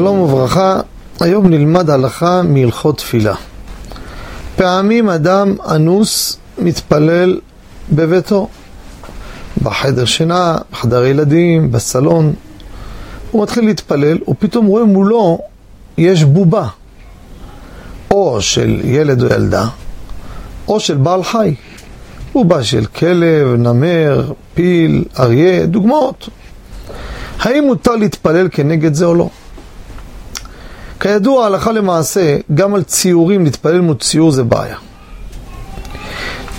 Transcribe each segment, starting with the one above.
שלום וברכה, היום נלמד הלכה מהלכות תפילה. פעמים אדם אנוס מתפלל בביתו, בחדר שינה, בחדר ילדים, בסלון. הוא מתחיל להתפלל, ופתאום רואה מולו יש בובה, או של ילד או ילדה, או של בעל חי. בובה של כלב, נמר, פיל, אריה, דוגמאות. האם מותר להתפלל כנגד זה או לא? כידוע, הלכה למעשה, גם על ציורים להתפלל מול ציור זה בעיה.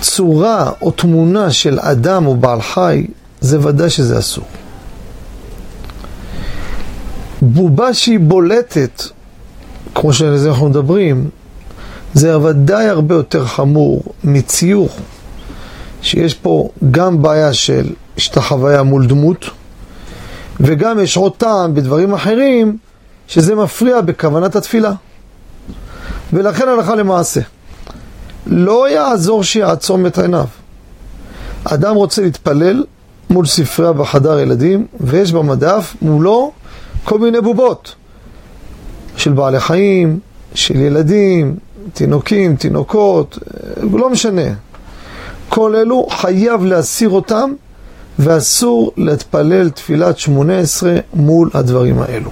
צורה או תמונה של אדם או בעל חי, זה ודאי שזה אסור. בובה שהיא בולטת, כמו שעל זה אנחנו מדברים, זה ודאי הרבה יותר חמור מציור, שיש פה גם בעיה של השתחוויה מול דמות, וגם יש עוד טעם בדברים אחרים, שזה מפריע בכוונת התפילה. ולכן הלכה למעשה. לא יעזור שיעצום את עיניו. אדם רוצה להתפלל מול ספרייה בחדר ילדים, ויש במדף מולו כל מיני בובות של בעלי חיים, של ילדים, תינוקים, תינוקות, לא משנה. כל אלו חייב להסיר אותם, ואסור להתפלל תפילת שמונה עשרה מול הדברים האלו.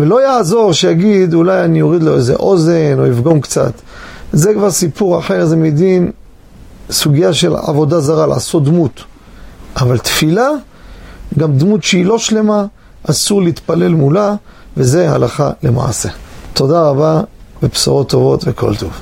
ולא יעזור שיגיד, אולי אני אוריד לו איזה אוזן או יפגום קצת. זה כבר סיפור אחר, זה מדין סוגיה של עבודה זרה, לעשות דמות. אבל תפילה, גם דמות שהיא לא שלמה, אסור להתפלל מולה, וזה הלכה למעשה. תודה רבה, ובשורות טובות וכל טוב.